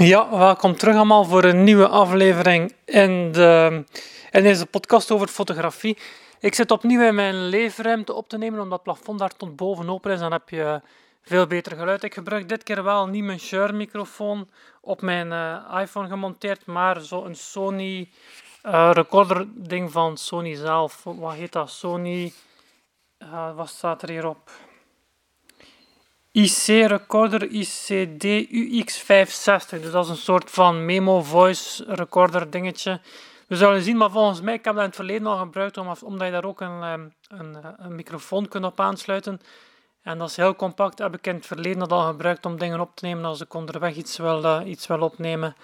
Ja, welkom terug allemaal voor een nieuwe aflevering in, de, deze podcast over fotografie. Ik zit opnieuw in mijn leefruimte op te nemen, omdat het plafond daar tot bovenop is. Dan heb je veel beter geluid. Ik gebruik dit keer wel niet mijn Shure microfoon op mijn uh, iPhone gemonteerd, maar zo'n Sony uh, recorder ding van Sony zelf. Wat heet dat? Sony... Uh, wat staat er hierop? IC Recorder ICD UX560. Dus dat is een soort van memo voice recorder dingetje. We zullen zien, maar volgens mij, ik heb dat in het verleden al gebruikt, omdat je daar ook een, ehm, een, een microfoon kunt op aansluiten. En dat is heel compact, heb ik in het verleden al gebruikt om dingen op te nemen als ik onderweg iets wil, uh, iets wil opnemen.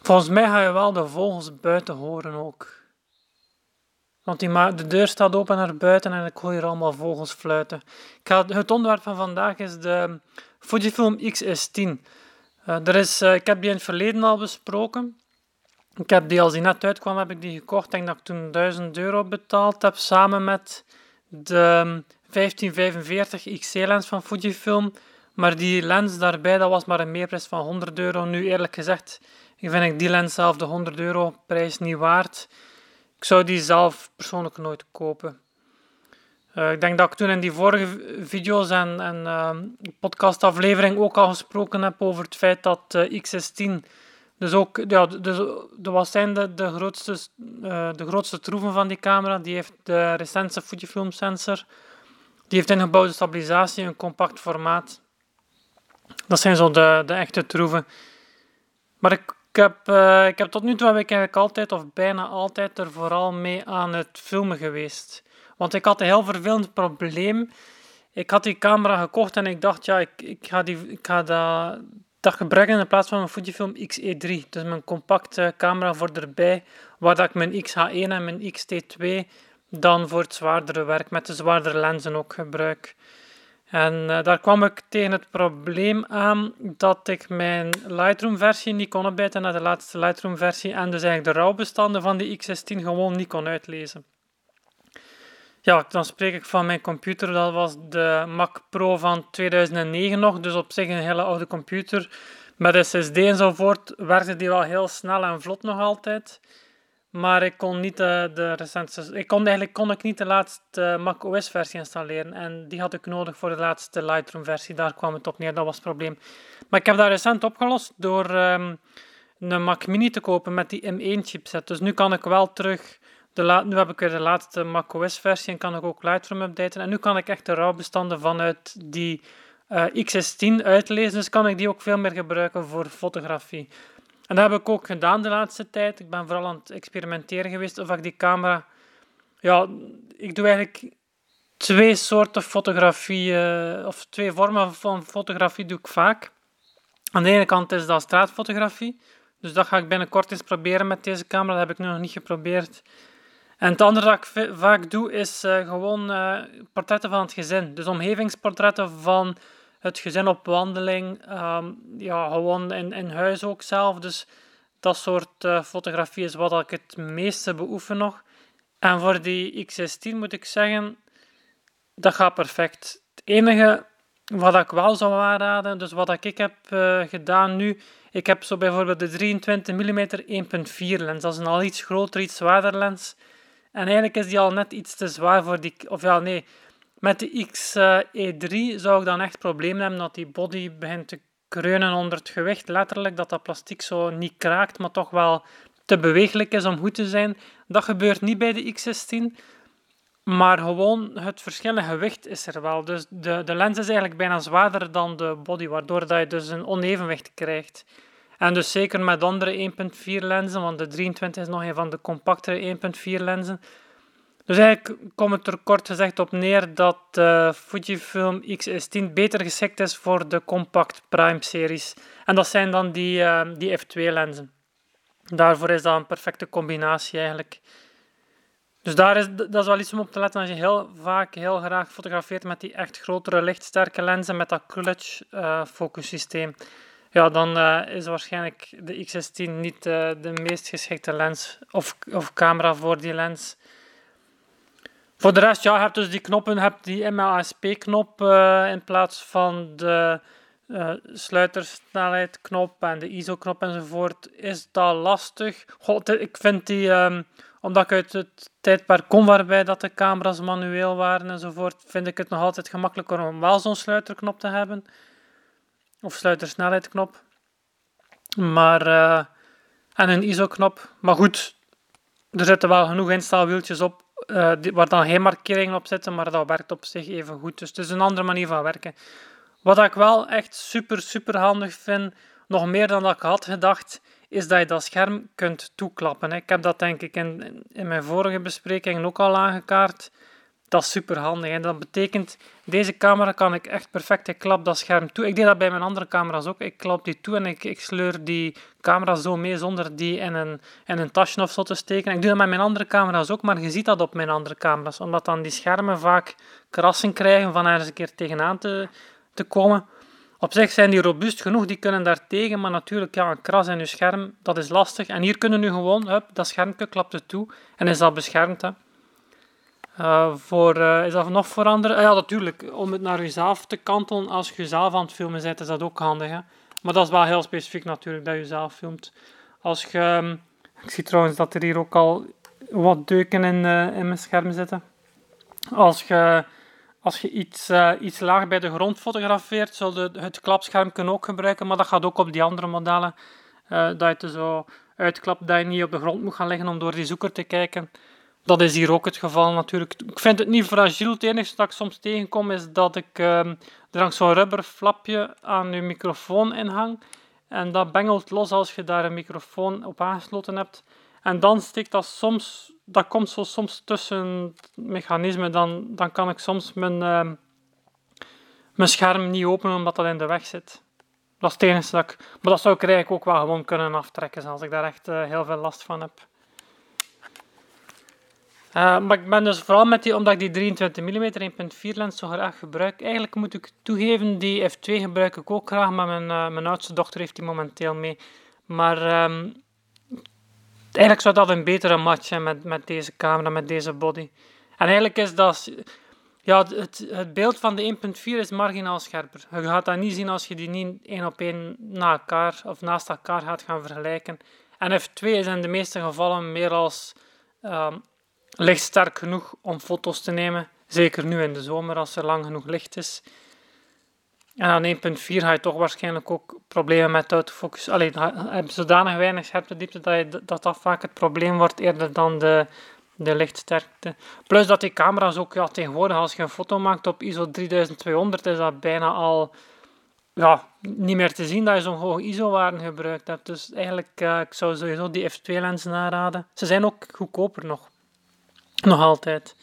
Volgens mij ga je wel de vogels buiten horen ook. Want die de deur staat open naar buiten en ik hoor hier allemaal vogels fluiten. Ik ga, het onderwerp van vandaag is de Fujifilm X-S10. Uh, er is, uh, ik heb die in het verleden al besproken. Ik heb die, als die net uitkwam, heb ik die gekocht. Ik denk dat ik toen 1000 euro betaald heb, samen met de 1545 XC-lens van Fujifilm. Maar die lens daarbij, dat was maar een meerprijs van 100 euro. Nu, eerlijk gezegd, vind ik die lens zelf de 100 euro prijs niet waard. Ik zou die zelf persoonlijk nooit kopen. Uh, ik denk dat ik toen in die vorige video's en, en uh, podcastaflevering ook al gesproken heb over het feit dat uh, X16 dus ook, ja, dus, de, wat zijn de, de, grootste, uh, de grootste troeven van die camera? Die heeft de recente Fujifilm sensor. Die heeft ingebouwde stabilisatie, een compact formaat. Dat zijn zo de, de echte troeven. Maar ik ik heb, uh, ik heb tot nu toe heb ik eigenlijk altijd, of bijna altijd, er vooral mee aan het filmen geweest. Want ik had een heel vervelend probleem. Ik had die camera gekocht en ik dacht, ja, ik, ik ga, die, ik ga dat, dat gebruiken in plaats van mijn Fujifilm X-E3. Dus mijn compacte camera voor erbij, waar dat ik mijn X-H1 en mijn X-T2 dan voor het zwaardere werk met de zwaardere lenzen ook gebruik. En uh, daar kwam ik tegen het probleem aan dat ik mijn Lightroom-versie niet kon opbijten naar de laatste Lightroom-versie en dus eigenlijk de RAW-bestanden van die X16 gewoon niet kon uitlezen. Ja, dan spreek ik van mijn computer. Dat was de Mac Pro van 2009 nog, dus op zich een hele oude computer. Met SSD enzovoort werkte die wel heel snel en vlot nog altijd. Maar ik kon niet de, de recente... Ik kon eigenlijk kon ik niet de laatste Mac OS versie installeren. En die had ik nodig voor de laatste Lightroom versie. Daar kwam het op neer, dat was het probleem. Maar ik heb dat recent opgelost door um, een Mac Mini te kopen met die M1 chipset. Dus nu kan ik wel terug... De nu heb ik weer de laatste Mac OS versie en kan ik ook Lightroom updaten. En nu kan ik echt de RAW-bestanden vanuit die uh, X16 uitlezen. Dus kan ik die ook veel meer gebruiken voor fotografie. En dat heb ik ook gedaan de laatste tijd. Ik ben vooral aan het experimenteren geweest of ik die camera. Ja, ik doe eigenlijk twee soorten fotografie, uh, of twee vormen van fotografie doe ik vaak. Aan de ene kant is dat straatfotografie. Dus dat ga ik binnenkort eens proberen met deze camera. Dat heb ik nog niet geprobeerd. En het andere dat ik vaak doe, is uh, gewoon uh, portretten van het gezin. Dus omgevingsportretten van het gezin op wandeling, um, ja, gewoon in, in huis ook zelf. Dus dat soort uh, fotografie is wat ik het meeste beoefen nog. En voor die X16 moet ik zeggen, dat gaat perfect. Het enige wat ik wel zou aanraden, dus wat ik heb uh, gedaan nu, ik heb zo bijvoorbeeld de 23 mm 1.4 lens. Dat is een al iets groter, iets zwaarder lens. En eigenlijk is die al net iets te zwaar voor die... Of ja, nee, met de XE3 zou ik dan echt problemen hebben dat die body begint te kreunen onder het gewicht. Letterlijk dat dat plastic zo niet kraakt, maar toch wel te bewegelijk is om goed te zijn. Dat gebeurt niet bij de X16. Maar gewoon het verschil gewicht is er wel. Dus de, de lens is eigenlijk bijna zwaarder dan de body, waardoor dat je dus een onevenwicht krijgt. En dus zeker met andere 1.4 lenzen, want de 23 is nog een van de compactere 1.4 lenzen, dus eigenlijk komt het er kort gezegd op neer dat de Fujifilm X-S10 beter geschikt is voor de Compact Prime series. En dat zijn dan die, uh, die f2-lenzen. Daarvoor is dat een perfecte combinatie eigenlijk. Dus daar is, dat is wel iets om op te letten als je heel vaak, heel graag fotografeert met die echt grotere, lichtsterke lenzen met dat Coolidge uh, focussysteem. Ja, dan is waarschijnlijk de X-S10 niet de meest geschikte lens of, of camera voor die lens. Voor de rest, ja, je hebt dus die knoppen, hebt die MLASP-knop uh, in plaats van de uh, sluitersnelheid knop en de ISO knop enzovoort, is dat lastig. God, ik vind die, um, omdat ik uit het tijdperk kom waarbij dat de camera's manueel waren enzovoort, vind ik het nog altijd gemakkelijker om wel zo'n sluiterknop te hebben. Of sluitersnelheidsknop. Maar, uh, en een ISO-knop. Maar goed, er zitten wel genoeg instelwieltjes op uh, waar dan geen markeringen op zitten, maar dat werkt op zich even goed. Dus het is een andere manier van werken. Wat ik wel echt super, super handig vind, nog meer dan dat ik had gedacht, is dat je dat scherm kunt toeklappen. Ik heb dat denk ik in, in mijn vorige besprekingen ook al aangekaart. Dat is super handig. En dat betekent, deze camera kan ik echt perfect, ik klap dat scherm toe. Ik deed dat bij mijn andere camera's ook. Ik klap die toe en ik, ik sleur die camera zo mee zonder die in een, in een tasje of zo te steken. Ik doe dat met mijn andere camera's ook, maar je ziet dat op mijn andere camera's. Omdat dan die schermen vaak krassen krijgen van ergens een keer tegenaan te, te komen. Op zich zijn die robuust genoeg, die kunnen daar tegen, maar natuurlijk, ja, een kras in je scherm, dat is lastig. En hier kunnen nu gewoon, hup, dat schermpje klapt het toe en is dat beschermd. Hè. Uh, voor, uh, is dat nog veranderen? Uh, ja, natuurlijk, om het naar jezelf te kantelen als je zelf aan het filmen bent, is dat ook handig. Hè. Maar dat is wel heel specifiek natuurlijk, dat je zelf filmt. Als je, um, ik zie trouwens dat er hier ook al wat deuken in, in mijn scherm zitten. Als je als je iets, iets laag bij de grond fotografeert, zul je het klapscherm kunnen ook gebruiken, maar dat gaat ook op die andere modellen. Dat je het zo uitklapt dat je niet op de grond moet gaan liggen om door die zoeker te kijken. Dat is hier ook het geval natuurlijk. Ik vind het niet fragiel. Het enige dat ik soms tegenkom is dat ik uh, er hangt zo'n rubberflapje aan je microfoon in hang. En dat bengelt los als je daar een microfoon op aangesloten hebt. En dan steekt dat soms dat komt zo soms tussen mechanismen, dan, dan kan ik soms mijn, uh, mijn scherm niet openen omdat dat in de weg zit. Dat is het enige dat ik... Maar dat zou ik eigenlijk ook wel gewoon kunnen aftrekken als ik daar echt uh, heel veel last van heb. Uh, maar ik ben dus vooral met die, omdat ik die 23 mm 1.4 lens zo graag gebruik. Eigenlijk moet ik toegeven, die f2 gebruik ik ook graag, maar mijn, uh, mijn oudste dochter heeft die momenteel mee. Maar um, Eigenlijk zou dat een betere match zijn met, met deze camera, met deze body. En eigenlijk is dat... Ja, het, het beeld van de 1.4 is marginaal scherper. Je gaat dat niet zien als je die niet één op één na elkaar of naast elkaar gaat gaan vergelijken. En F2 is in de meeste gevallen meer als um, lichtsterk genoeg om foto's te nemen. Zeker nu in de zomer als er lang genoeg licht is. En aan 1.4 ga je toch waarschijnlijk ook problemen met autofocus. Alleen heb je zodanig weinig scherpte diepte dat, je, dat vaak het probleem wordt eerder dan de, de lichtsterkte. Plus dat die camera's ook ja, tegenwoordig, als je een foto maakt op ISO 3200, is dat bijna al ja, niet meer te zien dat je zo'n hoge ISO-waarde gebruikt hebt. Dus eigenlijk, uh, ik zou sowieso die f2-lenzen aanraden. Ze zijn ook goedkoper nog. Nog altijd.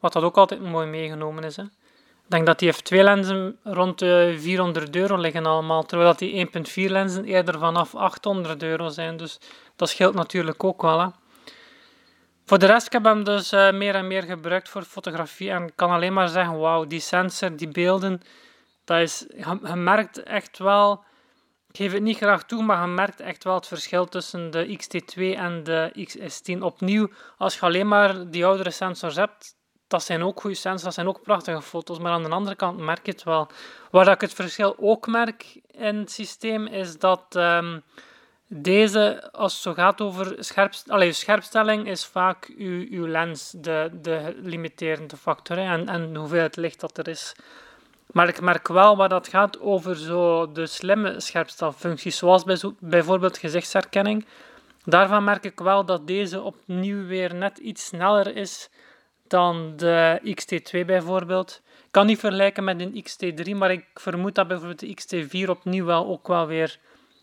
Wat dat ook altijd mooi meegenomen is. Hè. Ik denk dat die f2-lenzen rond de 400 euro liggen allemaal, terwijl dat die 1.4-lenzen eerder vanaf 800 euro zijn. Dus dat scheelt natuurlijk ook wel. Hè. Voor de rest, ik heb hem dus uh, meer en meer gebruikt voor fotografie en kan alleen maar zeggen, wauw, die sensor, die beelden, dat is, je, merkt echt wel, ik geef het niet graag toe, maar je merkt echt wel het verschil tussen de XT2 en de XS10. Opnieuw, als je alleen maar die oudere sensors hebt, dat zijn ook goede sensors, dat zijn ook prachtige foto's, maar aan de andere kant merk je het wel. Waar ik het verschil ook merk in het systeem, is dat um, deze, als het zo gaat over scherpst allez, scherpstelling, is vaak uw, uw lens de, de limiterende factor en, en hoeveelheid licht dat er is. Maar ik merk wel waar dat gaat over zo de slimme scherpstelfuncties, zoals bij zo, bijvoorbeeld gezichtsherkenning. Daarvan merk ik wel dat deze opnieuw weer net iets sneller is dan de XT2 bijvoorbeeld. Ik kan niet vergelijken met een XT3, maar ik vermoed dat bijvoorbeeld de XT4 opnieuw wel ook wel weer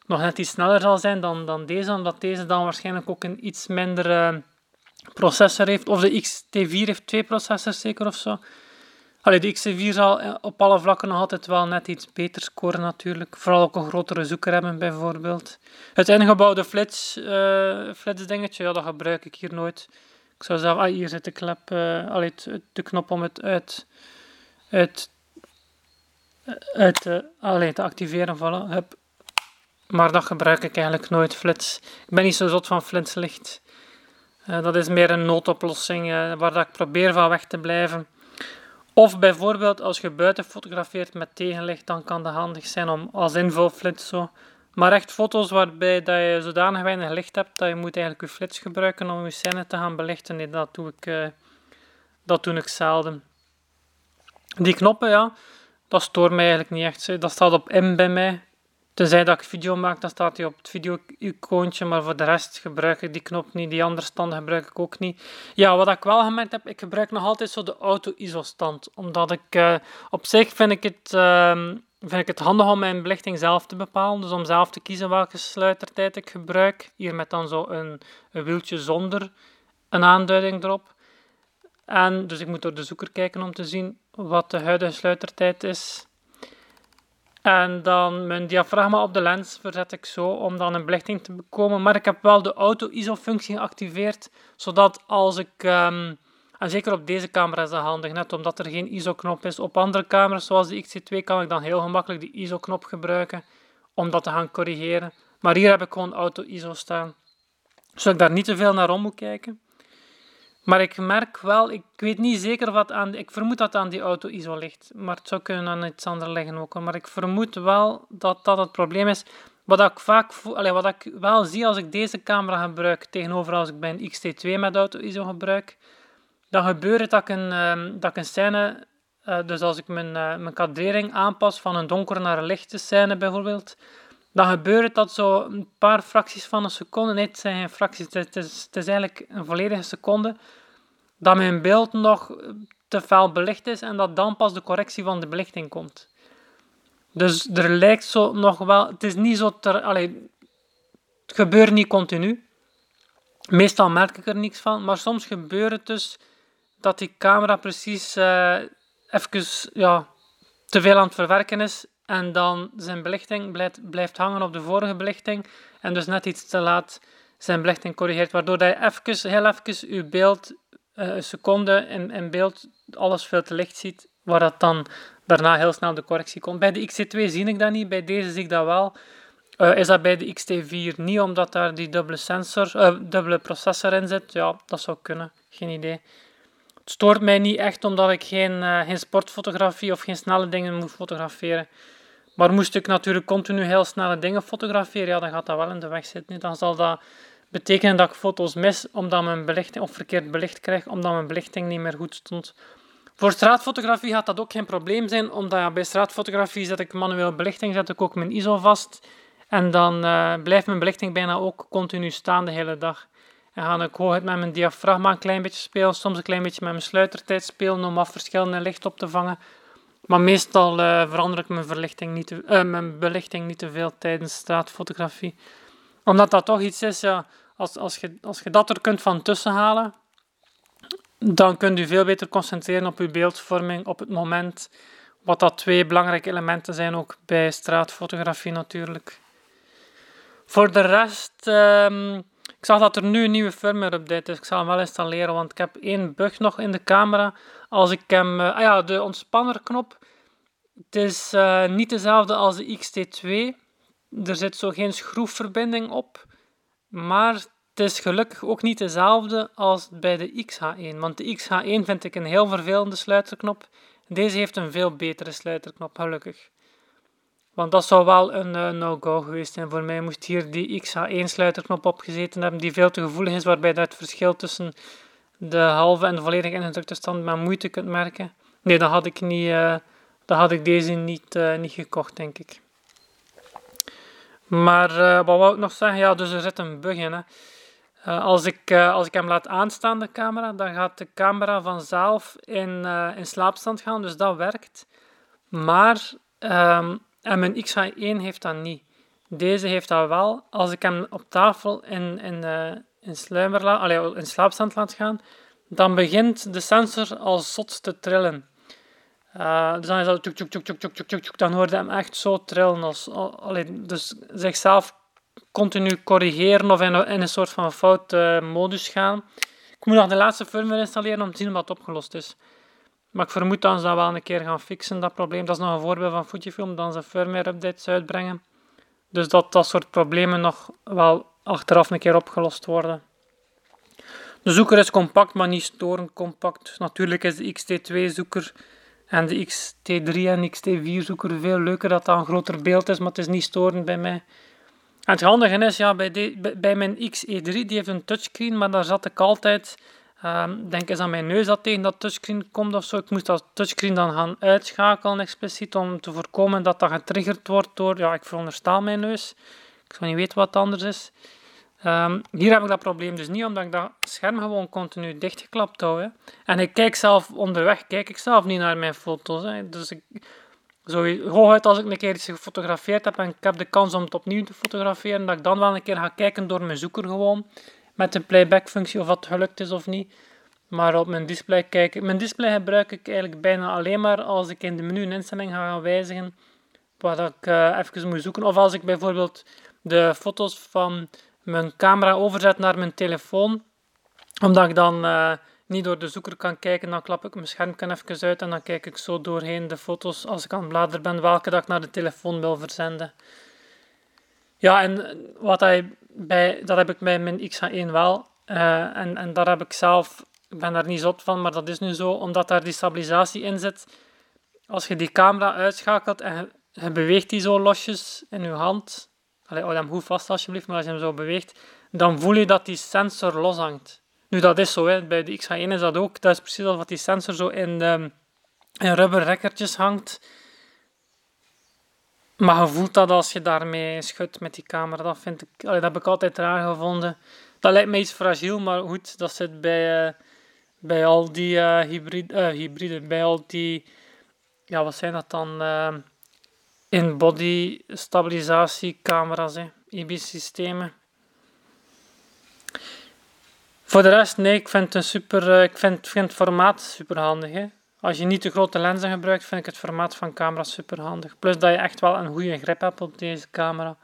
nog net iets sneller zal zijn dan, dan deze, omdat deze dan waarschijnlijk ook een iets minder processor heeft. Of de XT4 heeft twee processors zeker of zo. Allee, de XT4 zal eh, op alle vlakken nog altijd wel net iets beter scoren natuurlijk. Vooral ook een grotere zoeker hebben bijvoorbeeld. Het ingebouwde flits, uh, flitsdingetje, ja, dat gebruik ik hier nooit. Ik zou zelf, ah, hier zit de klep, uh, de knop om het uit, te activeren. Voilà. Maar dat gebruik ik eigenlijk nooit, flits. Ik ben niet zo zot van flitslicht. Dat is meer een noodoplossing waar dat ik probeer van weg te blijven. Of bijvoorbeeld als je buiten fotografeert met tegenlicht, dan kan dat handig zijn om als invulflits zo. Maar echt foto's waarbij dat je zodanig weinig licht hebt dat je moet eigenlijk je flits gebruiken om je scène te gaan belichten. Dat doe ik, uh, dat doe ik zelden. Die knoppen, ja, dat stoort mij eigenlijk niet echt. Dat staat op M bij mij. Tenzij dat ik video maak, dan staat hij op het video-icoontje, maar voor de rest gebruik ik die knop niet. Die andere stand gebruik ik ook niet. Ja, wat ik wel gemerkt heb, ik gebruik nog altijd zo de auto-ISO-stand. Omdat ik, uh, op zich vind ik het... Uh, vind ik het handig om mijn belichting zelf te bepalen. Dus om zelf te kiezen welke sluitertijd ik gebruik. Hier met dan zo een, een wieltje zonder een aanduiding erop. En dus ik moet door de zoeker kijken om te zien wat de huidige sluitertijd is. En dan mijn diafragma op de lens verzet ik zo om dan een belichting te bekomen. Maar ik heb wel de auto-ISO-functie geactiveerd, zodat als ik, um, en zeker op deze camera is dat handig, net omdat er geen ISO-knop is. Op andere camera's, zoals de XT2, kan ik dan heel gemakkelijk die ISO-knop gebruiken om dat te gaan corrigeren. Maar hier heb ik gewoon auto-ISO staan, zodat ik daar niet te veel naar om moet kijken. Maar ik merk wel, ik weet niet zeker wat aan, ik vermoed dat het aan die auto-ISO ligt, maar het zou kunnen aan iets anders liggen ook. Maar ik vermoed wel dat dat het probleem is. Wat ik vaak allez, wat ik wel zie als ik deze camera gebruik tegenover als ik bij een XT2 met auto-ISO gebruik, dan gebeurt het dat ik een, ehm, dat ik een scène, uh, dus als ik mijn, uh, mijn kadrering aanpas van een donker naar een lichte scène bijvoorbeeld, dan gebeurt het dat zo een paar fracties van een seconde, nee, het zijn geen fracties, het is eigenlijk een volledige seconde, dat mijn beeld nog te fel belicht is en dat dan pas de correctie van de belichting komt. Dus er lijkt zo nog wel, het is niet zo, ter, het gebeurt niet continu. Meestal merk ik er niks van, maar soms gebeurt het dus dat die camera precies uh, even ja, te veel aan het verwerken is en dan zijn belichting blijft, blijft hangen op de vorige belichting en dus net iets te laat zijn belichting corrigeert, waardoor je even, heel even je beeld uh, een seconde in, in beeld alles veel te licht ziet, waar dat dan daarna heel snel de correctie komt. Bij de XT2 zie ik dat niet, bij deze zie ik dat wel. Uh, is dat bij de XT4 niet, omdat daar die dubbele sensor, uh, dubbele processor in zit? Ja, dat zou kunnen, geen idee. Het stoort mij niet echt, omdat ik geen, geen sportfotografie of geen snelle dingen moet fotograferen. Maar moest ik natuurlijk continu heel snelle dingen fotograferen, ja, dan gaat dat wel in de weg zitten. Dan zal dat betekenen dat ik foto's mis omdat mijn belichting, of verkeerd belicht krijg, omdat mijn belichting niet meer goed stond. Voor straatfotografie gaat dat ook geen probleem zijn, omdat bij straatfotografie zet ik manueel belichting, zet ik ook mijn ISO vast. En dan uh, blijft mijn belichting bijna ook continu staan de hele dag. En ga ik hooguit met mijn diafragma een klein beetje spelen, soms een klein beetje met mijn sluitertijd spelen om af verschillende licht op te vangen. Maar meestal uh, verander ik mijn, verlichting niet te, uh, mijn belichting niet te veel tijdens straatfotografie. Omdat dat toch iets is, ja, als, als, je, als je dat er kunt van tussen halen, dan kunt u veel beter concentreren op uw beeldvorming op het moment. Wat dat twee belangrijke elementen zijn, ook bij straatfotografie natuurlijk. Voor de rest, um, ik zag dat er nu een nieuwe firmware update is. Ik zal hem wel installeren, want ik heb één bug nog in de camera. Als ik hem, uh, ah ja, de ontspannerknop. Het is uh, niet dezelfde als de XT2. Er zit zo geen schroefverbinding op. Maar het is gelukkig ook niet dezelfde als bij de XH1. Want de XH1 vind ik een heel vervelende sluiterknop. Deze heeft een veel betere sluiterknop, gelukkig. Want dat zou wel een uh, no-go geweest zijn voor mij. Moest hier die XH1 sluiterknop opgezeten hebben, die veel te gevoelig is, waarbij dat het verschil tussen de halve en de volledige ingedrukte stand met moeite kunt merken. Nee, dan had ik, niet, uh, dan had ik deze niet, uh, niet gekocht, denk ik. Maar uh, wat wou ik nog zeggen? Ja, dus er zit een bug in. Hè. Uh, als, ik, uh, als ik hem laat aanstaan, de camera, dan gaat de camera vanzelf in, in slaapstand gaan. Dus dat werkt. Maar um, mijn XH1 heeft dat niet. Deze heeft dat wel. Als ik hem op tafel in, in, in, in slaapstand laat gaan, dan begint de sensor als zot te trillen. Uh, dus dan is dat dan hoorde hem echt zo trillen. Als, allee, dus zichzelf continu corrigeren of in, in een soort van foute modus gaan. Ik moet nog de laatste firmware installeren om te zien dat opgelost is. Maar ik vermoed dat ze dat wel een keer gaan fixen, dat probleem. Dat is nog een voorbeeld van Fujifilm, dat ze firmware-updates uitbrengen. Dus dat dat soort problemen nog wel achteraf een keer opgelost worden. De zoeker is compact, maar niet storend compact. Natuurlijk is de XT2-zoeker En de XT3 en XT4 zoeken veel leuker dat dat een groter beeld is, maar het is niet storend bij mij. Het handige is, ja, bij, de, bij mijn XE3, die heeft een touchscreen, maar daar zat ik altijd, um, denk eens aan mijn neus dat tegen dat touchscreen komt of zo. Ik moest dat touchscreen dan gaan uitschakelen expliciet om te voorkomen dat dat getriggerd wordt door, ja, ik veronderstel mijn neus. Ik zou niet weten wat anders is. Um, hier heb ik dat probleem dus niet, omdat ik dat scherm gewoon continu dichtgeklapt hou. Hè. En ik kijk zelf onderweg, kijk ik zelf niet naar mijn foto's. Hè. Dus ik, zo, hooguit als ik een keer iets gefotografeerd heb en ik heb de kans om het opnieuw te fotograferen, dat ik dan wel een keer ga kijken door mijn zoeker gewoon, met de playback functie of wat gelukt is of niet. Maar op mijn display kijken. Mijn display gebruik ik eigenlijk bijna alleen maar als ik in de menu een instelling ga gaan wijzigen, waar ik uh, even moet zoeken. Of als ik bijvoorbeeld de foto's van mijn camera overzet naar mijn telefoon, omdat ik dan uh, niet door de zoeker kan kijken, dan klap ik mijn scherm even uit en dan kijk ik zo doorheen de foto's als ik aan het bladeren ben, welke ik naar de telefoon wil verzenden. Ja, en wat hij bij, dat heb ik bij mijn XH1 wel. Uh, en, en daar heb ik zelf, ik ben daar niet zot van, maar dat is nu zo, omdat daar die stabilisatie in zit. Als je die camera uitschakelt en je beweegt die zo losjes in je hand, Allee, hou hem goed vast alsjeblieft, maar als je hem zo beweegt, dan voel je dat die sensor loshangt. Nu, dat is zo, hè. bij de XH1 is dat ook. Dat is precies wat die sensor zo in, de, in rubberrekkertjes hangt. Maar je voelt dat als je daarmee schudt met die camera. Dat, vind ik, dat heb ik altijd raar gevonden. Dat lijkt me iets fragiel, maar goed, dat zit bij, uh, bij al die uh, hybride, uh, hybride, bij al die, ja, wat zijn dat dan? In-body stabilisatiecamera's, IBIS-systemen. Voor de rest, nee, ik vind, een super, eh, ik vind, vind het formaat super handig. Als je niet te grote lenzen gebruikt, vind ik het formaat van camera super handig. Plus dat je echt wel een goede grip hebt op deze camera.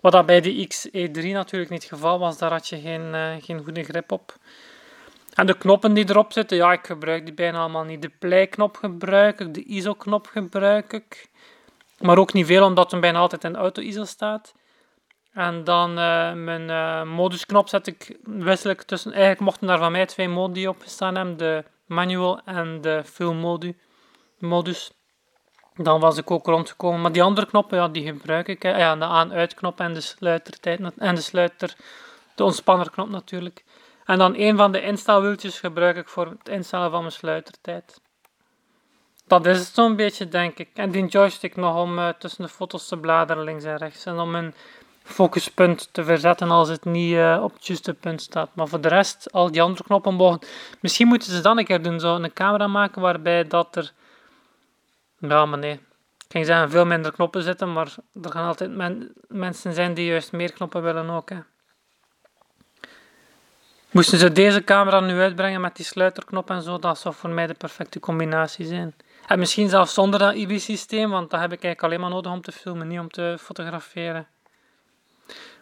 Wat dat bij de XE3 natuurlijk niet het geval was, daar had je geen, uh, geen goede grip op. En de knoppen die erop zitten, ja, ik gebruik die bijna allemaal niet. De play-knop gebruik ik, de ISO-knop gebruik ik. Maar ook niet veel, omdat hem bijna altijd in auto-ISO staat. En dan uh, mijn uh, modusknop zet ik wisselijk tussen. Eigenlijk mochten daar van mij twee modi op staan hebben: de manual en de full modi, modus. Dan was ik ook rondgekomen. Maar die andere knoppen, ja, die gebruik ik. Hè. Ja, de aan-uitknop en de sluitertijd en de sluiter, de ontspannerknop natuurlijk. En dan een van de instelwieltjes gebruik ik voor het instellen van mijn sluitertijd. Dat is het zo'n beetje, denk ik. En die joystick nog om uh, tussen de foto's te bladeren links en rechts. En om een focuspunt te verzetten als het niet uh, op het juiste punt staat. Maar voor de rest, al die andere knoppen mogen. Misschien moeten ze dan een keer doen, zo een camera maken waarbij dat er. Ja, maar nee. Ik ging zeggen veel minder knoppen zitten, maar er gaan altijd men mensen zijn die juist meer knoppen willen ook. Hè. Moesten ze deze camera nu uitbrengen met die sluiterknop en zo, dat zou voor mij de perfecte combinatie zijn. En misschien zelfs zonder dat IBI-systeem, want dat heb ik eigenlijk alleen maar nodig om te filmen, niet om te fotograferen.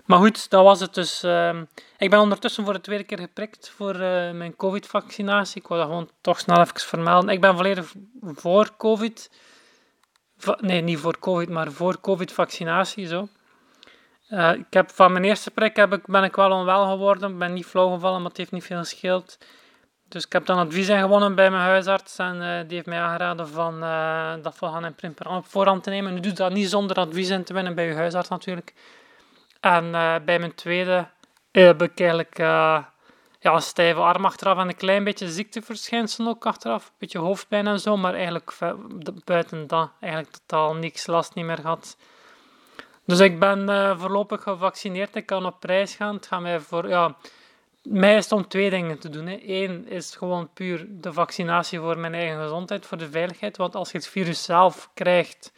Maar goed, dat was het dus. Ehm, ik ben ondertussen voor de tweede keer geprikt voor uh, mijn COVID-vaccinatie. Ik wil dat gewoon toch snel even vermelden. Ik ben volledig voor COVID. nee, niet voor COVID, maar voor COVID-vaccinatie. Zo. Uh, ik heb, van mijn eerste prik heb ik, ben ik wel onwel geworden. Ik ben niet flauw gevallen, maar het heeft niet veel gescheeld. Dus ik heb dan advies ingewonnen bij mijn huisarts en uh, die heeft mij aangeraden van uh, dat we gaan een op voorhand te nemen. Nu doe dat niet zonder advies in te winnen bij je huisarts natuurlijk. En uh, bij mijn tweede heb ik eigenlijk ja, een stijve arm achteraf en een klein beetje ziekteverschijnselen ook achteraf. Een beetje hoofdpijn en zo, maar eigenlijk buiten dat eigenlijk totaal niks last niet meer gehad. Dus ik ben voorlopig gevaccineerd. Ik kan op prijs gaan. Het gaat mij voor... Ja, mij is om twee dingen te doen. Eén is gewoon puur de vaccinatie voor mijn eigen gezondheid, voor de veiligheid. Want als je het virus zelf krijgt,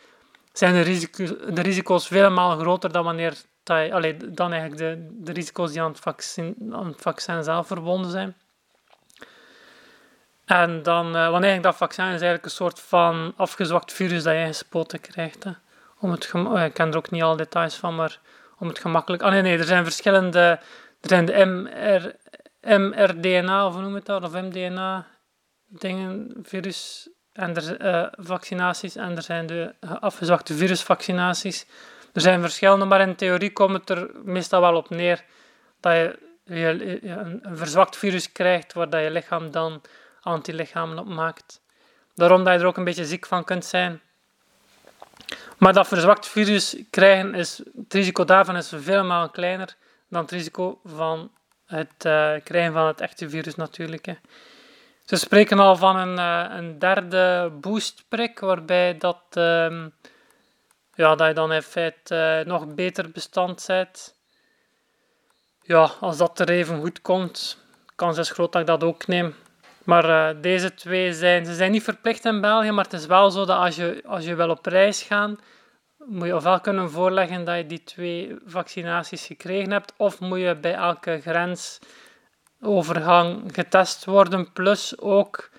zijn de risico's, de risico's groter dan wanneer allee, dan eigenlijk de, de risico's die aan het, vaccin, aan het vaccin zelf verbonden zijn. En dan, uh, wanneer dat vaccin is eigenlijk een soort van afgezwakt virus dat je gespoten krijgt. Hè. Om het oh, ik ken er ook niet alle details van, maar om het gemakkelijk... Ah nee, nee, er zijn verschillende er zijn de MR, mRDNA, of hoe noem het dat, of mDNA dingen, virus en er, uh, vaccinaties en er zijn de afgezwakte virusvaccinaties. Er zijn verschillende, maar in theorie komt het er meestal wel op neer dat je, een, een verzwakt virus krijgt waar dat je lichaam dan antilichamen op maakt. Daarom dat je er ook een beetje ziek van kunt zijn. Maar dat verzwakt virus krijgen, is, het risico daarvan is veel kleiner dan het risico van het uh, krijgen van het echte virus natuurlijk. Hè. Ze spreken al van een, uh, een derde boostprik, waarbij dat, um, ja, dat je dan in feite uh, nog beter bestand bent. Ja, als dat er even goed komt, kans is groot dat ik dat ook neem. Maar deze twee zijn, ze zijn niet verplicht in België, maar het is wel zo dat als je, als je wil op reis gaan, moet je ofwel kunnen voorleggen dat je die twee vaccinaties gekregen hebt, of moet je bij elke grensovergang getest worden, plus ook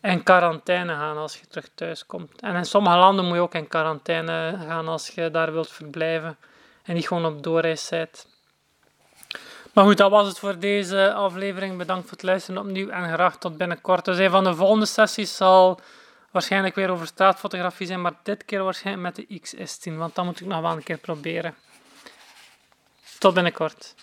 in quarantaine gaan als je terug thuis komt. En in sommige landen moet je ook in quarantaine gaan als je daar wilt verblijven en niet gewoon op doorreis bent. Maar goed, dat was het voor deze aflevering. Bedankt voor het luisteren opnieuw en graag tot binnenkort. Dus een van de volgende sessies zal waarschijnlijk weer over straatfotografie zijn, maar dit keer waarschijnlijk met de X10, want dat moet ik nog wel een keer proberen. Tot binnenkort.